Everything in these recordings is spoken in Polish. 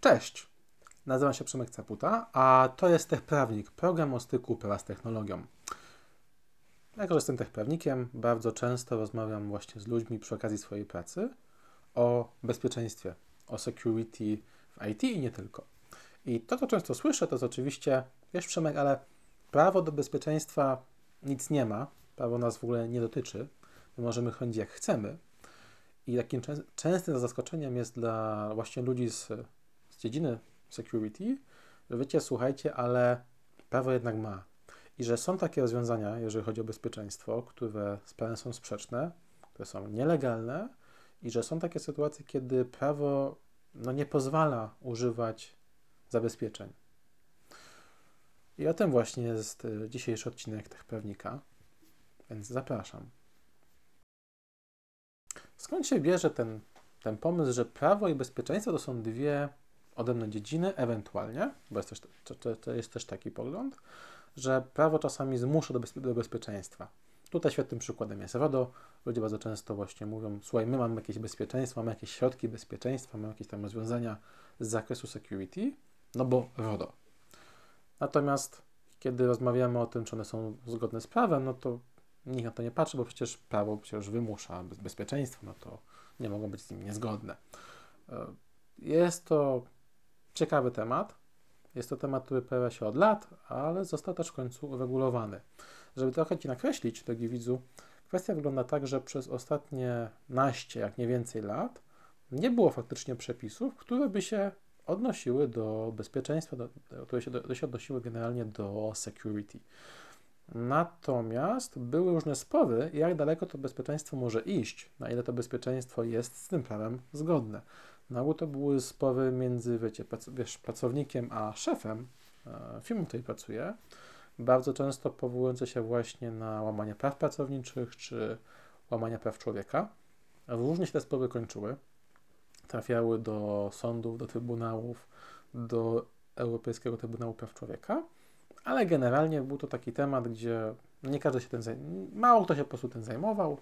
Cześć, nazywam się Przemek Caputa, a to jest Techprawnik, program o styku prawa z technologią. Jako, że jestem techprawnikiem, bardzo często rozmawiam właśnie z ludźmi przy okazji swojej pracy o bezpieczeństwie, o security w IT i nie tylko. I to, co często słyszę, to jest oczywiście, wiesz Przemek, ale prawo do bezpieczeństwa nic nie ma, prawo nas w ogóle nie dotyczy, my możemy chodzić jak chcemy. I takim częstym zaskoczeniem jest dla właśnie ludzi z dziedziny security, że wiecie, słuchajcie, ale prawo jednak ma. I że są takie rozwiązania, jeżeli chodzi o bezpieczeństwo, które z prawem są sprzeczne, które są nielegalne i że są takie sytuacje, kiedy prawo no, nie pozwala używać zabezpieczeń. I o tym właśnie jest y, dzisiejszy odcinek Techprawnika, więc zapraszam. Skąd się bierze ten, ten pomysł, że prawo i bezpieczeństwo to są dwie odrębne dziedziny, ewentualnie, bo jest też, to, to jest też taki pogląd, że prawo czasami zmusza do, bezpie do bezpieczeństwa. Tutaj świetnym przykładem jest RODO. Ludzie bardzo często właśnie mówią, słuchaj, my mamy jakieś bezpieczeństwo, mamy jakieś środki bezpieczeństwa, mamy jakieś tam rozwiązania z zakresu security, no bo RODO. Natomiast kiedy rozmawiamy o tym, czy one są zgodne z prawem, no to nikt na to nie patrzy, bo przecież prawo przecież wymusza bezpieczeństwo, no to nie mogą być z nim niezgodne. E, jest to ciekawy temat. Jest to temat, który pojawia się od lat, ale został też w końcu uregulowany. Żeby trochę Ci nakreślić, drogi widzu, kwestia wygląda tak, że przez ostatnie naście, jak nie więcej lat, nie było faktycznie przepisów, które by się odnosiły do bezpieczeństwa, do, które się, do, się odnosiły generalnie do security. Natomiast były różne spory, jak daleko to bezpieczeństwo może iść, na ile to bezpieczeństwo jest z tym prawem zgodne. Na ogół to były spory między, wiecie, pracownikiem a szefem e, firmy, w której pracuje, bardzo często powołujące się właśnie na łamanie praw pracowniczych czy łamanie praw człowieka. Różnie się te spory kończyły. Trafiały do sądów, do trybunałów, do Europejskiego Trybunału Praw Człowieka, ale generalnie był to taki temat, gdzie nie każdy się zajmował, mało kto się po prostu tym zajmował,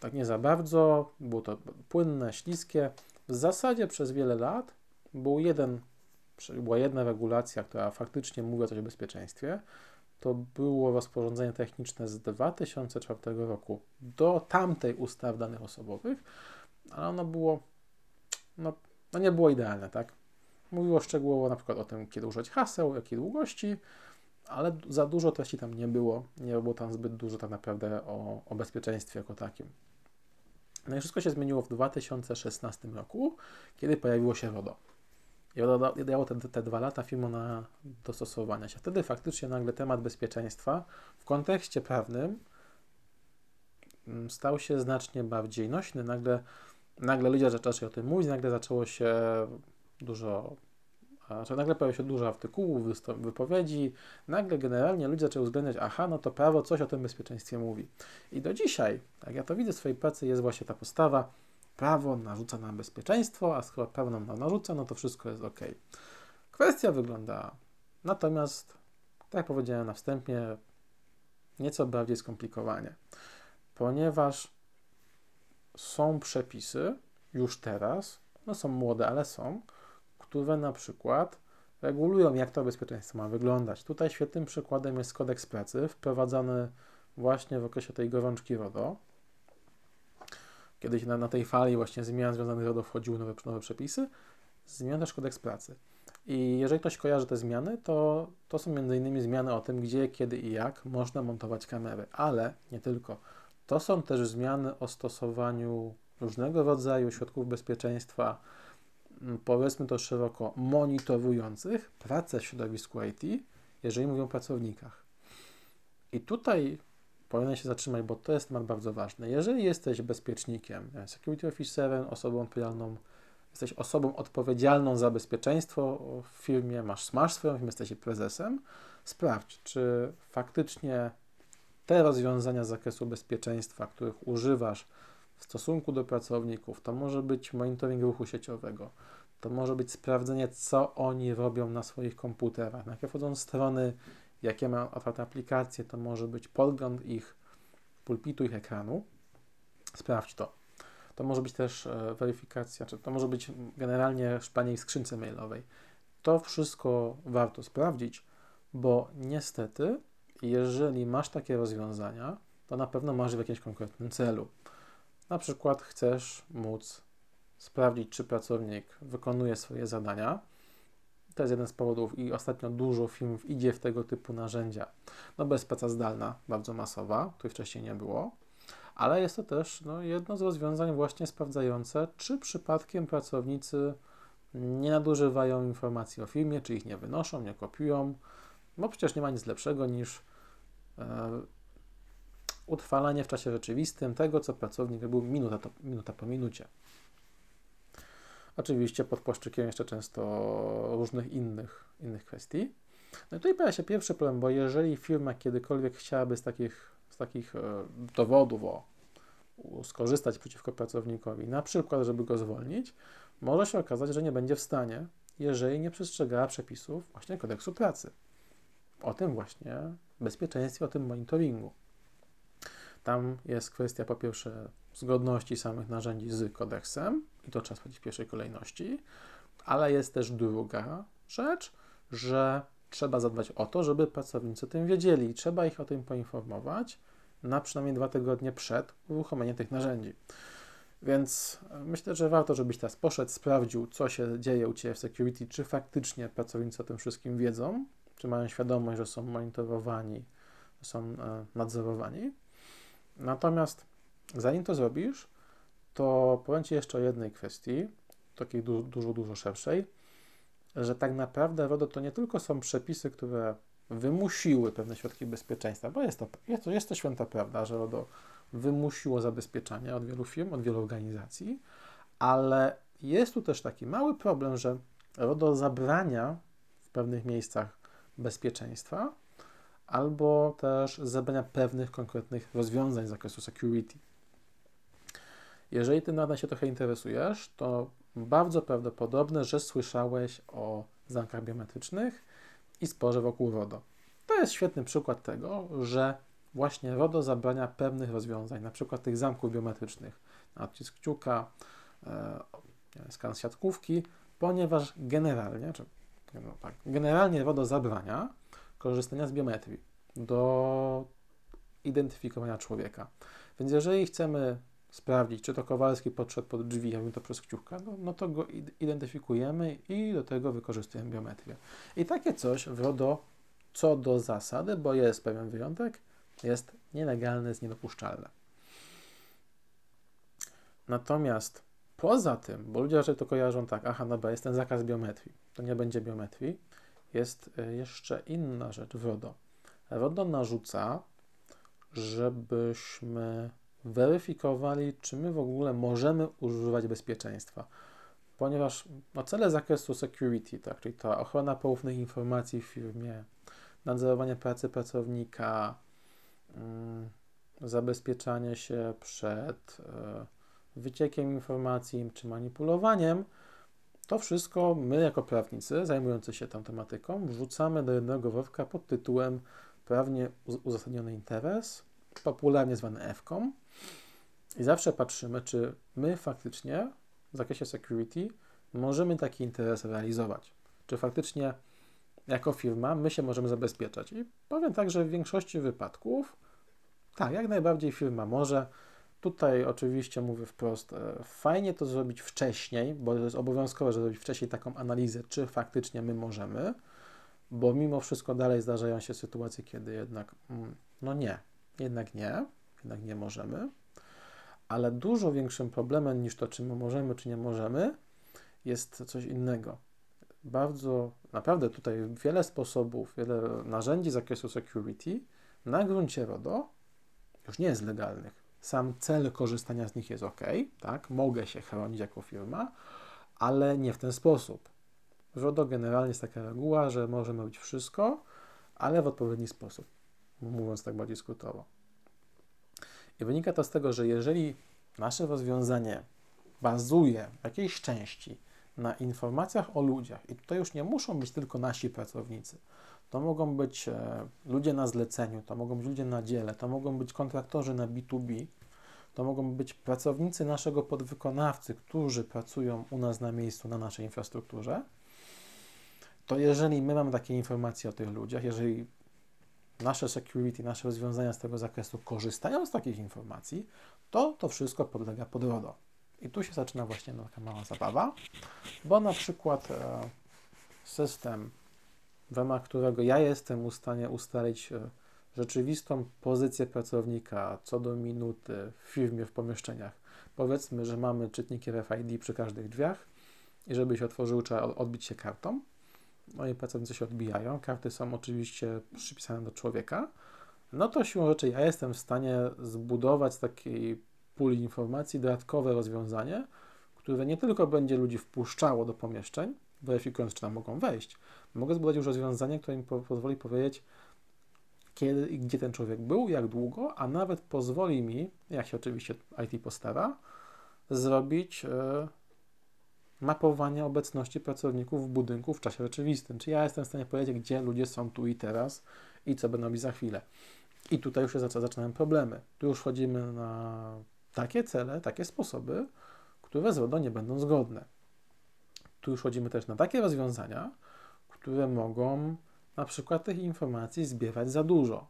tak nie za bardzo, było to płynne, śliskie, w zasadzie przez wiele lat był jeden, była jedna regulacja, która faktycznie mówiła coś o bezpieczeństwie. To było rozporządzenie techniczne z 2004 roku do tamtej ustawy danych osobowych, ale ono było, no, no nie było idealne, tak? Mówiło szczegółowo na przykład o tym, kiedy użyć haseł, jakiej długości, ale za dużo treści tam nie było. Nie było tam zbyt dużo tak naprawdę o, o bezpieczeństwie jako takim. No i wszystko się zmieniło w 2016 roku, kiedy pojawiło się RODO. I RODO dało te, te dwa lata filmu na dostosowania się. Wtedy faktycznie nagle temat bezpieczeństwa w kontekście prawnym mm, stał się znacznie bardziej nośny. Nagle, nagle ludzie zaczęli o tym mówić, nagle zaczęło się dużo że nagle pojawia się dużo artykułów, wypowiedzi, nagle generalnie ludzie zaczęli uwzględniać, aha, no to prawo coś o tym bezpieczeństwie mówi. I do dzisiaj, tak ja to widzę w swojej pracy, jest właśnie ta postawa, prawo narzuca nam bezpieczeństwo, a skoro prawo nam narzuca, no to wszystko jest ok. Kwestia wygląda natomiast, tak jak powiedziałem na wstępie, nieco bardziej skomplikowanie, ponieważ są przepisy już teraz, no są młode, ale są, które na przykład regulują, jak to bezpieczeństwo ma wyglądać. Tutaj świetnym przykładem jest kodeks pracy, wprowadzany właśnie w okresie tej gorączki RODO. Kiedyś na, na tej fali właśnie zmian związanych z RODO wchodziły nowe, nowe przepisy, zmian też kodeks pracy. I jeżeli ktoś kojarzy te zmiany, to, to są m.in. zmiany o tym, gdzie, kiedy i jak można montować kamery, ale nie tylko. To są też zmiany o stosowaniu różnego rodzaju środków bezpieczeństwa, powiedzmy to szeroko, monitorujących pracę w środowisku IT, jeżeli mówią o pracownikach. I tutaj powinien się zatrzymać, bo to jest temat bardzo ważny. Jeżeli jesteś bezpiecznikiem, security officerem, osobą odpowiedzialną, jesteś osobą odpowiedzialną za bezpieczeństwo w firmie, masz, masz swoją firmę, jesteś prezesem, sprawdź, czy faktycznie te rozwiązania z zakresu bezpieczeństwa, których używasz w stosunku do pracowników, to może być monitoring ruchu sieciowego, to może być sprawdzenie, co oni robią na swoich komputerach, na jakie wchodzą strony, jakie mają otwarte aplikacje, to może być podgląd ich pulpitu, ich ekranu. Sprawdź to. to może być też e, weryfikacja, czy to może być generalnie szpanie w skrzynce mailowej. To wszystko warto sprawdzić, bo niestety, jeżeli masz takie rozwiązania, to na pewno masz w jakimś konkretnym celu. Na przykład chcesz móc sprawdzić, czy pracownik wykonuje swoje zadania. To jest jeden z powodów i ostatnio dużo filmów idzie w tego typu narzędzia. No bez praca zdalna, bardzo masowa, której wcześniej nie było, ale jest to też no, jedno z rozwiązań właśnie sprawdzające, czy przypadkiem pracownicy nie nadużywają informacji o filmie, czy ich nie wynoszą, nie kopiują, bo przecież nie ma nic lepszego niż e, utrwalanie w czasie rzeczywistym tego, co pracownik robił minuta, to, minuta po minucie. Oczywiście pod płaszczykiem jeszcze często różnych innych, innych kwestii. No i tutaj pojawia się pierwszy problem, bo jeżeli firma kiedykolwiek chciałaby z takich, z takich e, dowodów o, skorzystać przeciwko pracownikowi, na przykład, żeby go zwolnić, może się okazać, że nie będzie w stanie, jeżeli nie przestrzegała przepisów właśnie kodeksu pracy. O tym właśnie bezpieczeństwie, o tym monitoringu. Tam jest kwestia po pierwsze zgodności samych narzędzi z kodeksem, i to trzeba sprawdzić w pierwszej kolejności, ale jest też druga rzecz, że trzeba zadbać o to, żeby pracownicy o tym wiedzieli. Trzeba ich o tym poinformować na przynajmniej dwa tygodnie przed uruchomieniem tych narzędzi. Więc myślę, że warto, żebyś teraz poszedł, sprawdził, co się dzieje u Ciebie w security, czy faktycznie pracownicy o tym wszystkim wiedzą, czy mają świadomość, że są monitorowani, że są e, nadzorowani. Natomiast zanim to zrobisz, to powiem Ci jeszcze o jednej kwestii, takiej du dużo, dużo szerszej, że tak naprawdę RODO to nie tylko są przepisy, które wymusiły pewne środki bezpieczeństwa, bo jest to, jest to, jest to święta prawda, że RODO wymusiło zabezpieczanie od wielu firm, od wielu organizacji, ale jest tu też taki mały problem, że RODO zabrania w pewnych miejscach bezpieczeństwa, albo też zabrania pewnych konkretnych rozwiązań z zakresu security. Jeżeli ty nadal się trochę interesujesz, to bardzo prawdopodobne, że słyszałeś o zamkach biometrycznych i sporze wokół RODO. To jest świetny przykład tego, że właśnie RODO zabrania pewnych rozwiązań, na przykład tych zamków biometrycznych, nacisk kciuka, e, skan siatkówki, ponieważ generalnie, czy, no tak, generalnie RODO zabrania korzystania z biometrii do identyfikowania człowieka. Więc jeżeli chcemy sprawdzić, czy to Kowalski podszedł pod drzwi, ja bym to przez kciuka, no, no to go identyfikujemy i do tego wykorzystujemy biometrię. I takie coś w RODO co do zasady, bo jest pewien wyjątek, jest nielegalne, jest niedopuszczalne. Natomiast poza tym, bo ludzie raczej to kojarzą tak, aha, dobra, jest ten zakaz biometrii, to nie będzie biometrii, jest e, jeszcze inna rzecz w RODO. RODO narzuca, żebyśmy weryfikowali, czy my w ogóle możemy używać bezpieczeństwa. Ponieważ no, cele zakresu security, tak, czyli ta ochrona poufnych informacji w firmie, nadzorowanie pracy pracownika, mm, zabezpieczanie się przed e, wyciekiem informacji czy manipulowaniem, to wszystko my, jako prawnicy zajmujący się tą tematyką, wrzucamy do jednego worka pod tytułem prawnie uzasadniony interes, popularnie zwany EFCOM. I zawsze patrzymy, czy my faktycznie w zakresie security możemy taki interes realizować. Czy faktycznie jako firma my się możemy zabezpieczać. I powiem tak, że w większości wypadków tak, jak najbardziej firma może. Tutaj oczywiście mówię wprost, e, fajnie to zrobić wcześniej, bo to jest obowiązkowe, żeby zrobić wcześniej taką analizę, czy faktycznie my możemy, bo mimo wszystko dalej zdarzają się sytuacje, kiedy jednak, mm, no nie, jednak nie, jednak nie możemy, ale dużo większym problemem niż to, czy my możemy, czy nie możemy, jest coś innego. Bardzo, naprawdę tutaj wiele sposobów, wiele narzędzi z zakresu security na gruncie RODO już nie jest legalnych sam cel korzystania z nich jest ok, tak, mogę się chronić jako firma, ale nie w ten sposób. W RODO generalnie jest taka reguła, że możemy robić wszystko, ale w odpowiedni sposób, mówiąc tak bardziej skrótowo. I wynika to z tego, że jeżeli nasze rozwiązanie bazuje w jakiejś części na informacjach o ludziach, i tutaj już nie muszą być tylko nasi pracownicy, to mogą być e, ludzie na zleceniu, to mogą być ludzie na dziele, to mogą być kontraktorzy na B2B, to mogą być pracownicy naszego podwykonawcy, którzy pracują u nas na miejscu, na naszej infrastrukturze, to jeżeli my mamy takie informacje o tych ludziach, jeżeli nasze security, nasze rozwiązania z tego zakresu korzystają z takich informacji, to to wszystko podlega pod RODO. I tu się zaczyna właśnie taka mała zabawa, bo na przykład e, system, w ramach którego ja jestem w stanie ustalić e, rzeczywistą pozycję pracownika co do minuty w firmie, w pomieszczeniach. Powiedzmy, że mamy czytniki RFID przy każdych drzwiach i żeby się otworzył, trzeba odbić się kartą. No i pracownicy się odbijają. Karty są oczywiście przypisane do człowieka. No to siłą rzeczy ja jestem w stanie zbudować z takiej puli informacji dodatkowe rozwiązanie, które nie tylko będzie ludzi wpuszczało do pomieszczeń, weryfikując, czy tam mogą wejść, mogę zbudować już rozwiązanie, które im po pozwoli powiedzieć, kiedy i gdzie ten człowiek był, jak długo, a nawet pozwoli mi, jak się oczywiście IT postara, zrobić e, mapowanie obecności pracowników w budynku w czasie rzeczywistym. Czy ja jestem w stanie powiedzieć, gdzie ludzie są tu i teraz i co będą robić za chwilę. I tutaj już się zaczynają problemy. Tu już wchodzimy na takie cele, takie sposoby, które z RODO nie będą zgodne. Tu już chodzimy też na takie rozwiązania, które mogą na przykład tych informacji zbierać za dużo.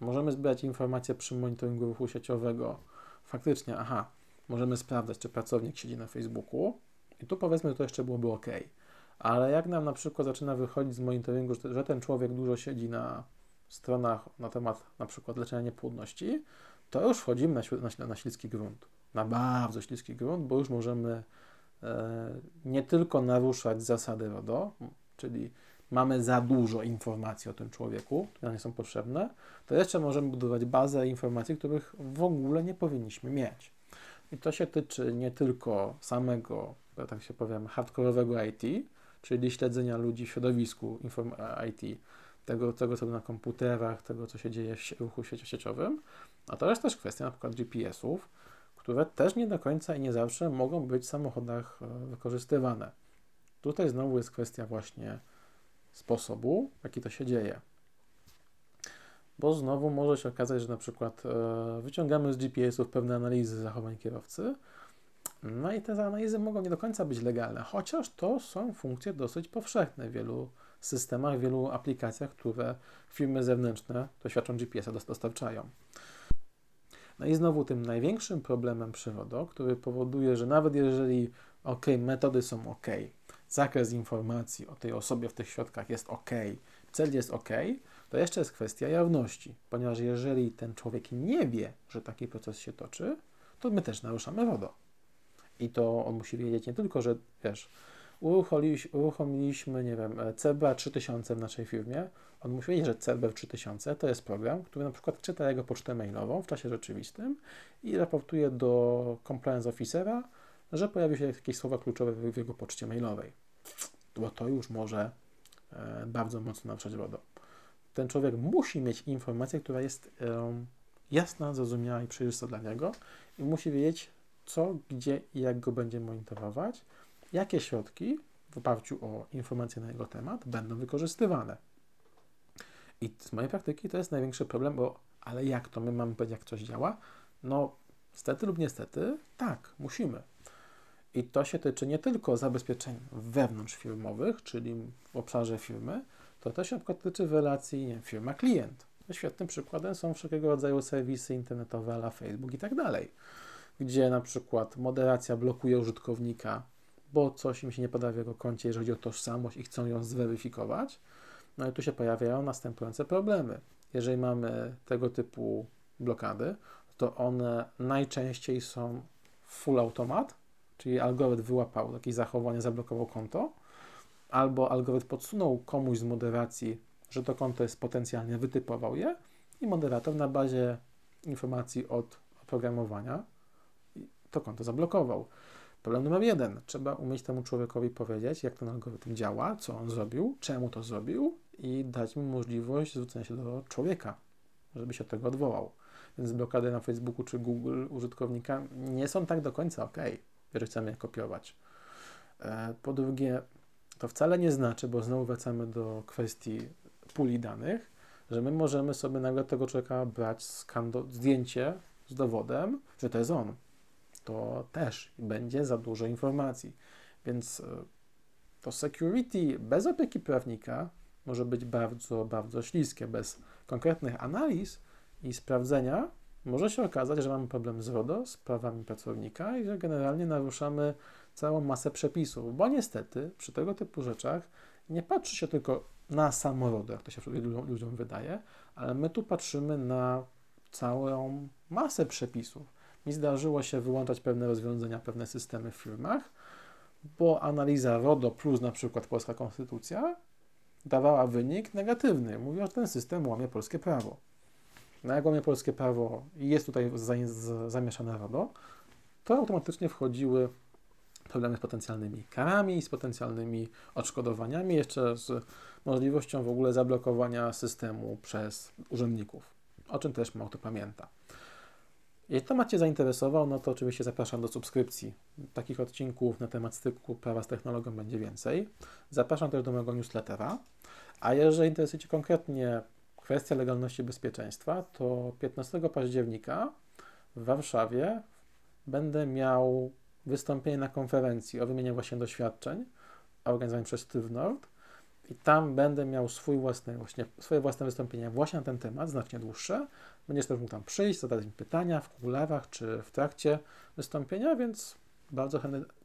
Możemy zbierać informacje przy monitoringu ruchu sieciowego. Faktycznie, aha, możemy sprawdzać, czy pracownik siedzi na Facebooku i tu powiedzmy, że to jeszcze byłoby ok. Ale jak nam na przykład zaczyna wychodzić z monitoringu, że ten człowiek dużo siedzi na stronach na temat na przykład leczenia niepłodności, to już wchodzimy na, na, na śliski grunt. Na bardzo śliski grunt, bo już możemy nie tylko naruszać zasady RODO, czyli mamy za dużo informacji o tym człowieku, które nie są potrzebne, to jeszcze możemy budować bazę informacji, których w ogóle nie powinniśmy mieć. I to się tyczy nie tylko samego, tak się powiem, hardkorowego IT, czyli śledzenia ludzi w środowisku IT, tego, tego co na komputerach, tego, co się dzieje w ruchu sieciowym, a to jest też kwestia na przykład GPS-ów, które też nie do końca i nie zawsze mogą być w samochodach e, wykorzystywane. Tutaj znowu jest kwestia właśnie sposobu, w jaki to się dzieje. Bo znowu może się okazać, że na przykład e, wyciągamy z GPS-ów pewne analizy zachowań kierowcy, no i te analizy mogą nie do końca być legalne, chociaż to są funkcje dosyć powszechne w wielu systemach, w wielu aplikacjach, które firmy zewnętrzne świadczą GPS-a dostarczają. No i znowu tym największym problemem przyrodą, który powoduje, że nawet jeżeli ok, metody są ok, zakres informacji o tej osobie w tych środkach jest ok, cel jest ok, to jeszcze jest kwestia jawności, ponieważ jeżeli ten człowiek nie wie, że taki proces się toczy, to my też naruszamy RODO. I to on musi wiedzieć nie tylko, że wiesz, uruchomiliśmy, nie wiem, CB 3000 w naszej firmie, on musi wiedzieć, że CB 3000 to jest program, który na przykład czyta jego pocztę mailową w czasie rzeczywistym i raportuje do compliance officera, że pojawiły się jakieś słowa kluczowe w jego poczcie mailowej. Bo to już może e, bardzo mocno naruszać RODO. Ten człowiek musi mieć informację, która jest e, jasna, zrozumiała i przejrzysta dla niego i musi wiedzieć, co, gdzie i jak go będzie monitorować, jakie środki w oparciu o informacje na jego temat będą wykorzystywane. I z mojej praktyki to jest największy problem, bo ale jak to my mamy powiedzieć, jak coś działa? No, stety lub niestety, tak, musimy. I to się tyczy nie tylko zabezpieczeń wewnątrzfirmowych, czyli w obszarze firmy, to też się na przykład tyczy relacji firma-klient. Świetnym przykładem są wszelkiego rodzaju serwisy internetowe, ala Facebook i tak dalej, gdzie na przykład moderacja blokuje użytkownika, bo coś im się nie podoba w jego koncie, jeżeli chodzi o tożsamość i chcą ją zweryfikować. No i tu się pojawiają następujące problemy. Jeżeli mamy tego typu blokady, to one najczęściej są full automat, czyli algorytm wyłapał jakieś zachowanie, zablokował konto, albo algorytm podsunął komuś z moderacji, że to konto jest potencjalnie, wytypował je i moderator na bazie informacji od oprogramowania to konto zablokował. Problem numer jeden. Trzeba umieć temu człowiekowi powiedzieć, jak ten algorytm działa, co on zrobił, czemu to zrobił i dać mu możliwość zwrócenia się do człowieka, żeby się od tego odwołał. Więc blokady na Facebooku czy Google użytkownika nie są tak do końca ok jeżeli chcemy je kopiować. E, po drugie, to wcale nie znaczy, bo znowu wracamy do kwestii puli danych, że my możemy sobie nagle tego człowieka brać, skando, zdjęcie z dowodem, że to jest on, to też będzie za dużo informacji. Więc e, to security bez opieki prawnika może być bardzo, bardzo śliskie. Bez konkretnych analiz i sprawdzenia może się okazać, że mamy problem z RODO, z prawami pracownika i że generalnie naruszamy całą masę przepisów, bo niestety przy tego typu rzeczach nie patrzy się tylko na samorodę, jak to się ludziom, ludziom wydaje, ale my tu patrzymy na całą masę przepisów. Mi zdarzyło się wyłączać pewne rozwiązania, pewne systemy w firmach, bo analiza RODO plus na przykład polska konstytucja dawała wynik negatywny. Mówiła, że ten system łamie polskie prawo. No jak łamie polskie prawo i jest tutaj zamieszane RODO, to automatycznie wchodziły problemy z potencjalnymi karami, z potencjalnymi odszkodowaniami, jeszcze z możliwością w ogóle zablokowania systemu przez urzędników, o czym też mało kto pamięta. Jeśli temat Cię zainteresował, no to oczywiście zapraszam do subskrypcji. Takich odcinków na temat styku prawa z technologią będzie więcej. Zapraszam też do mojego newslettera. A jeżeli interesuje Cię konkretnie kwestia legalności bezpieczeństwa, to 15 października w Warszawie będę miał wystąpienie na konferencji o wymianie właśnie doświadczeń organizowanej przez Nord i tam będę miał swój własny, właśnie, swoje własne wystąpienie właśnie na ten temat, znacznie dłuższe. Będziesz też mógł tam przyjść, zadać mi pytania w kularach czy w trakcie wystąpienia, więc bardzo,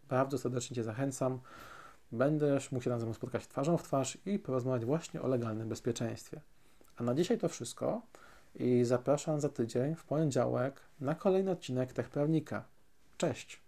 bardzo serdecznie Cię zachęcam. Będziesz mógł się tam ze mną spotkać twarzą w twarz i porozmawiać właśnie o legalnym bezpieczeństwie. A na dzisiaj to wszystko i zapraszam za tydzień w poniedziałek na kolejny odcinek Tech Prawnika. Cześć!